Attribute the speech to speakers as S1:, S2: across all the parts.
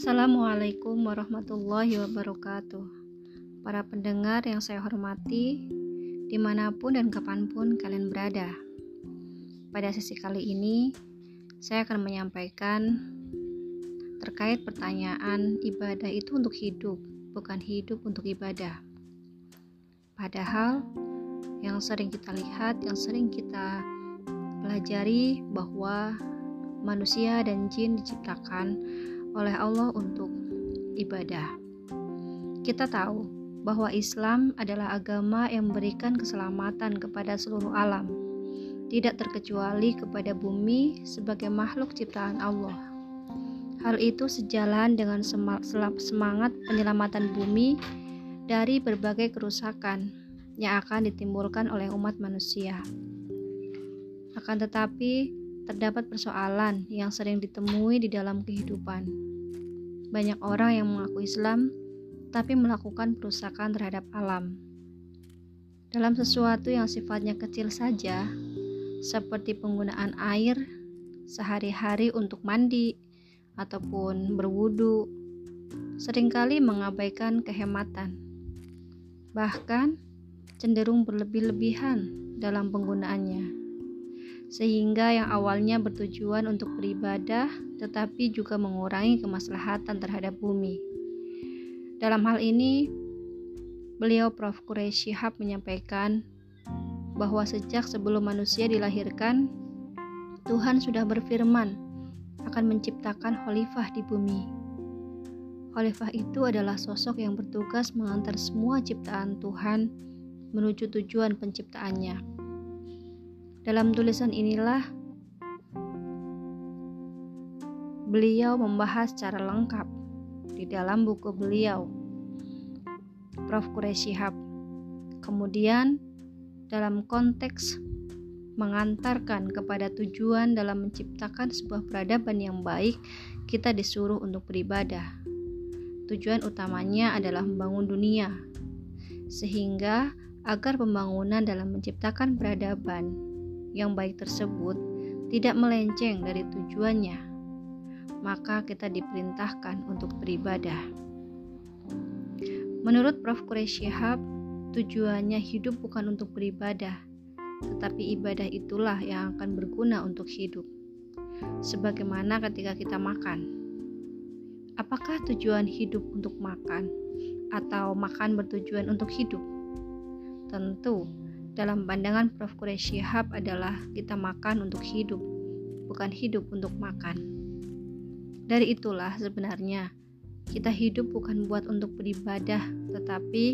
S1: Assalamualaikum warahmatullahi wabarakatuh. Para pendengar yang saya hormati Di mana pun dan kapan pun kalian berada. Pada sesi kali ini Saya akan menyampaikan Terkait pertanyaan Ibadah itu untuk hidup Bukan hidup untuk ibadah. Padahal Yang sering kita lihat Yang sering kita pelajari Bahwa manusia dan jin diciptakan oleh Allah untuk ibadah. Kita tahu bahwa Islam adalah agama yang memberikan keselamatan kepada seluruh alam, tidak terkecuali kepada bumi sebagai makhluk ciptaan Allah. Hal itu sejalan dengan semangat penyelamatan bumi dari berbagai kerusakan yang akan ditimbulkan oleh umat manusia. Akan tetapi, terdapat persoalan yang sering ditemui di dalam kehidupan. Banyak orang yang mengaku Islam, tapi melakukan perusakan terhadap alam. Dalam sesuatu yang sifatnya kecil saja, seperti penggunaan air sehari-hari untuk mandi ataupun berwudu, sering kali mengabaikan kehematan. Bahkan cenderung berlebih-lebihan dalam penggunaannya sehingga yang awalnya bertujuan untuk beribadah tetapi juga mengurangi kemaslahatan terhadap bumi. Dalam hal ini, beliau Prof. Quraisy Shihab menyampaikan bahwa sejak sebelum manusia dilahirkan, Tuhan sudah berfirman akan menciptakan khalifah di bumi. Khalifah itu adalah sosok yang bertugas mengantar semua ciptaan Tuhan menuju tujuan penciptaannya. Dalam tulisan inilah beliau membahas secara lengkap di dalam buku beliau Prof. Quraisy Shihab. Kemudian dalam konteks mengantarkan kepada tujuan dalam menciptakan sebuah peradaban yang baik, kita disuruh untuk beribadah. Tujuan utamanya adalah membangun dunia, sehingga agar pembangunan dalam menciptakan peradaban yang baik tersebut tidak melenceng dari tujuannya, maka kita diperintahkan untuk beribadah. Menurut Prof. Quraisy Shihab, tujuannya hidup bukan untuk beribadah, tetapi ibadah itulah yang akan berguna untuk hidup. Sebagaimana ketika kita makan. Apakah tujuan hidup untuk makan atau makan bertujuan untuk hidup? Tentu dalam pandangan Prof. Quraisy Shihab adalah kita makan untuk hidup, bukan hidup untuk makan. Dari itulah sebenarnya kita hidup bukan buat untuk beribadah, tetapi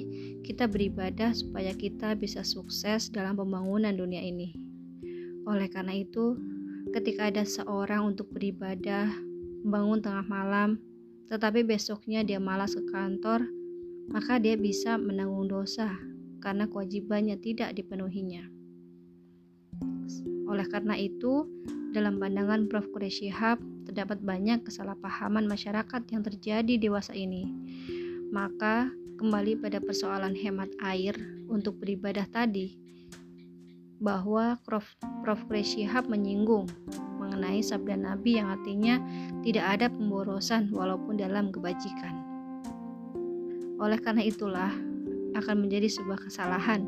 S1: kita beribadah supaya kita bisa sukses dalam pembangunan dunia ini. Oleh karena itu, ketika ada seorang untuk beribadah, bangun tengah malam, tetapi besoknya dia malas ke kantor, maka dia bisa menanggung dosa karena kewajibannya tidak dipenuhinya. Oleh karena itu, dalam pandangan Prof. Quraisy Shihab, terdapat banyak kesalahpahaman masyarakat yang terjadi di dewasa ini. Maka, kembali pada persoalan hemat air untuk beribadah tadi, bahwa Prof. Prof. Menyinggung mengenai sabda Nabi yang artinya tidak ada pemborosan walaupun dalam kebajikan. Oleh karena itulah, akan menjadi sebuah kesalahan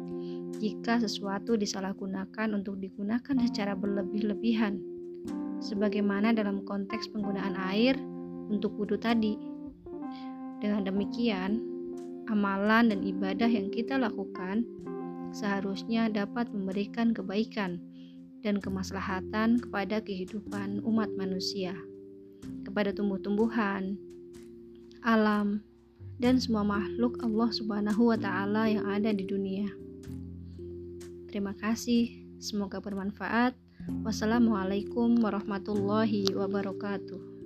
S1: jika sesuatu disalahgunakan untuk digunakan secara berlebih-lebihan, sebagaimana dalam konteks penggunaan air untuk wudhu tadi. Dengan demikian, amalan dan ibadah yang kita lakukan seharusnya dapat memberikan kebaikan dan kemaslahatan kepada kehidupan umat manusia, kepada tumbuh-tumbuhan, alam, dan semua makhluk Allah Subhanahu wa taala yang ada di dunia. Terima kasih, semoga bermanfaat. Wassalamualaikum warahmatullahi wabarakatuh.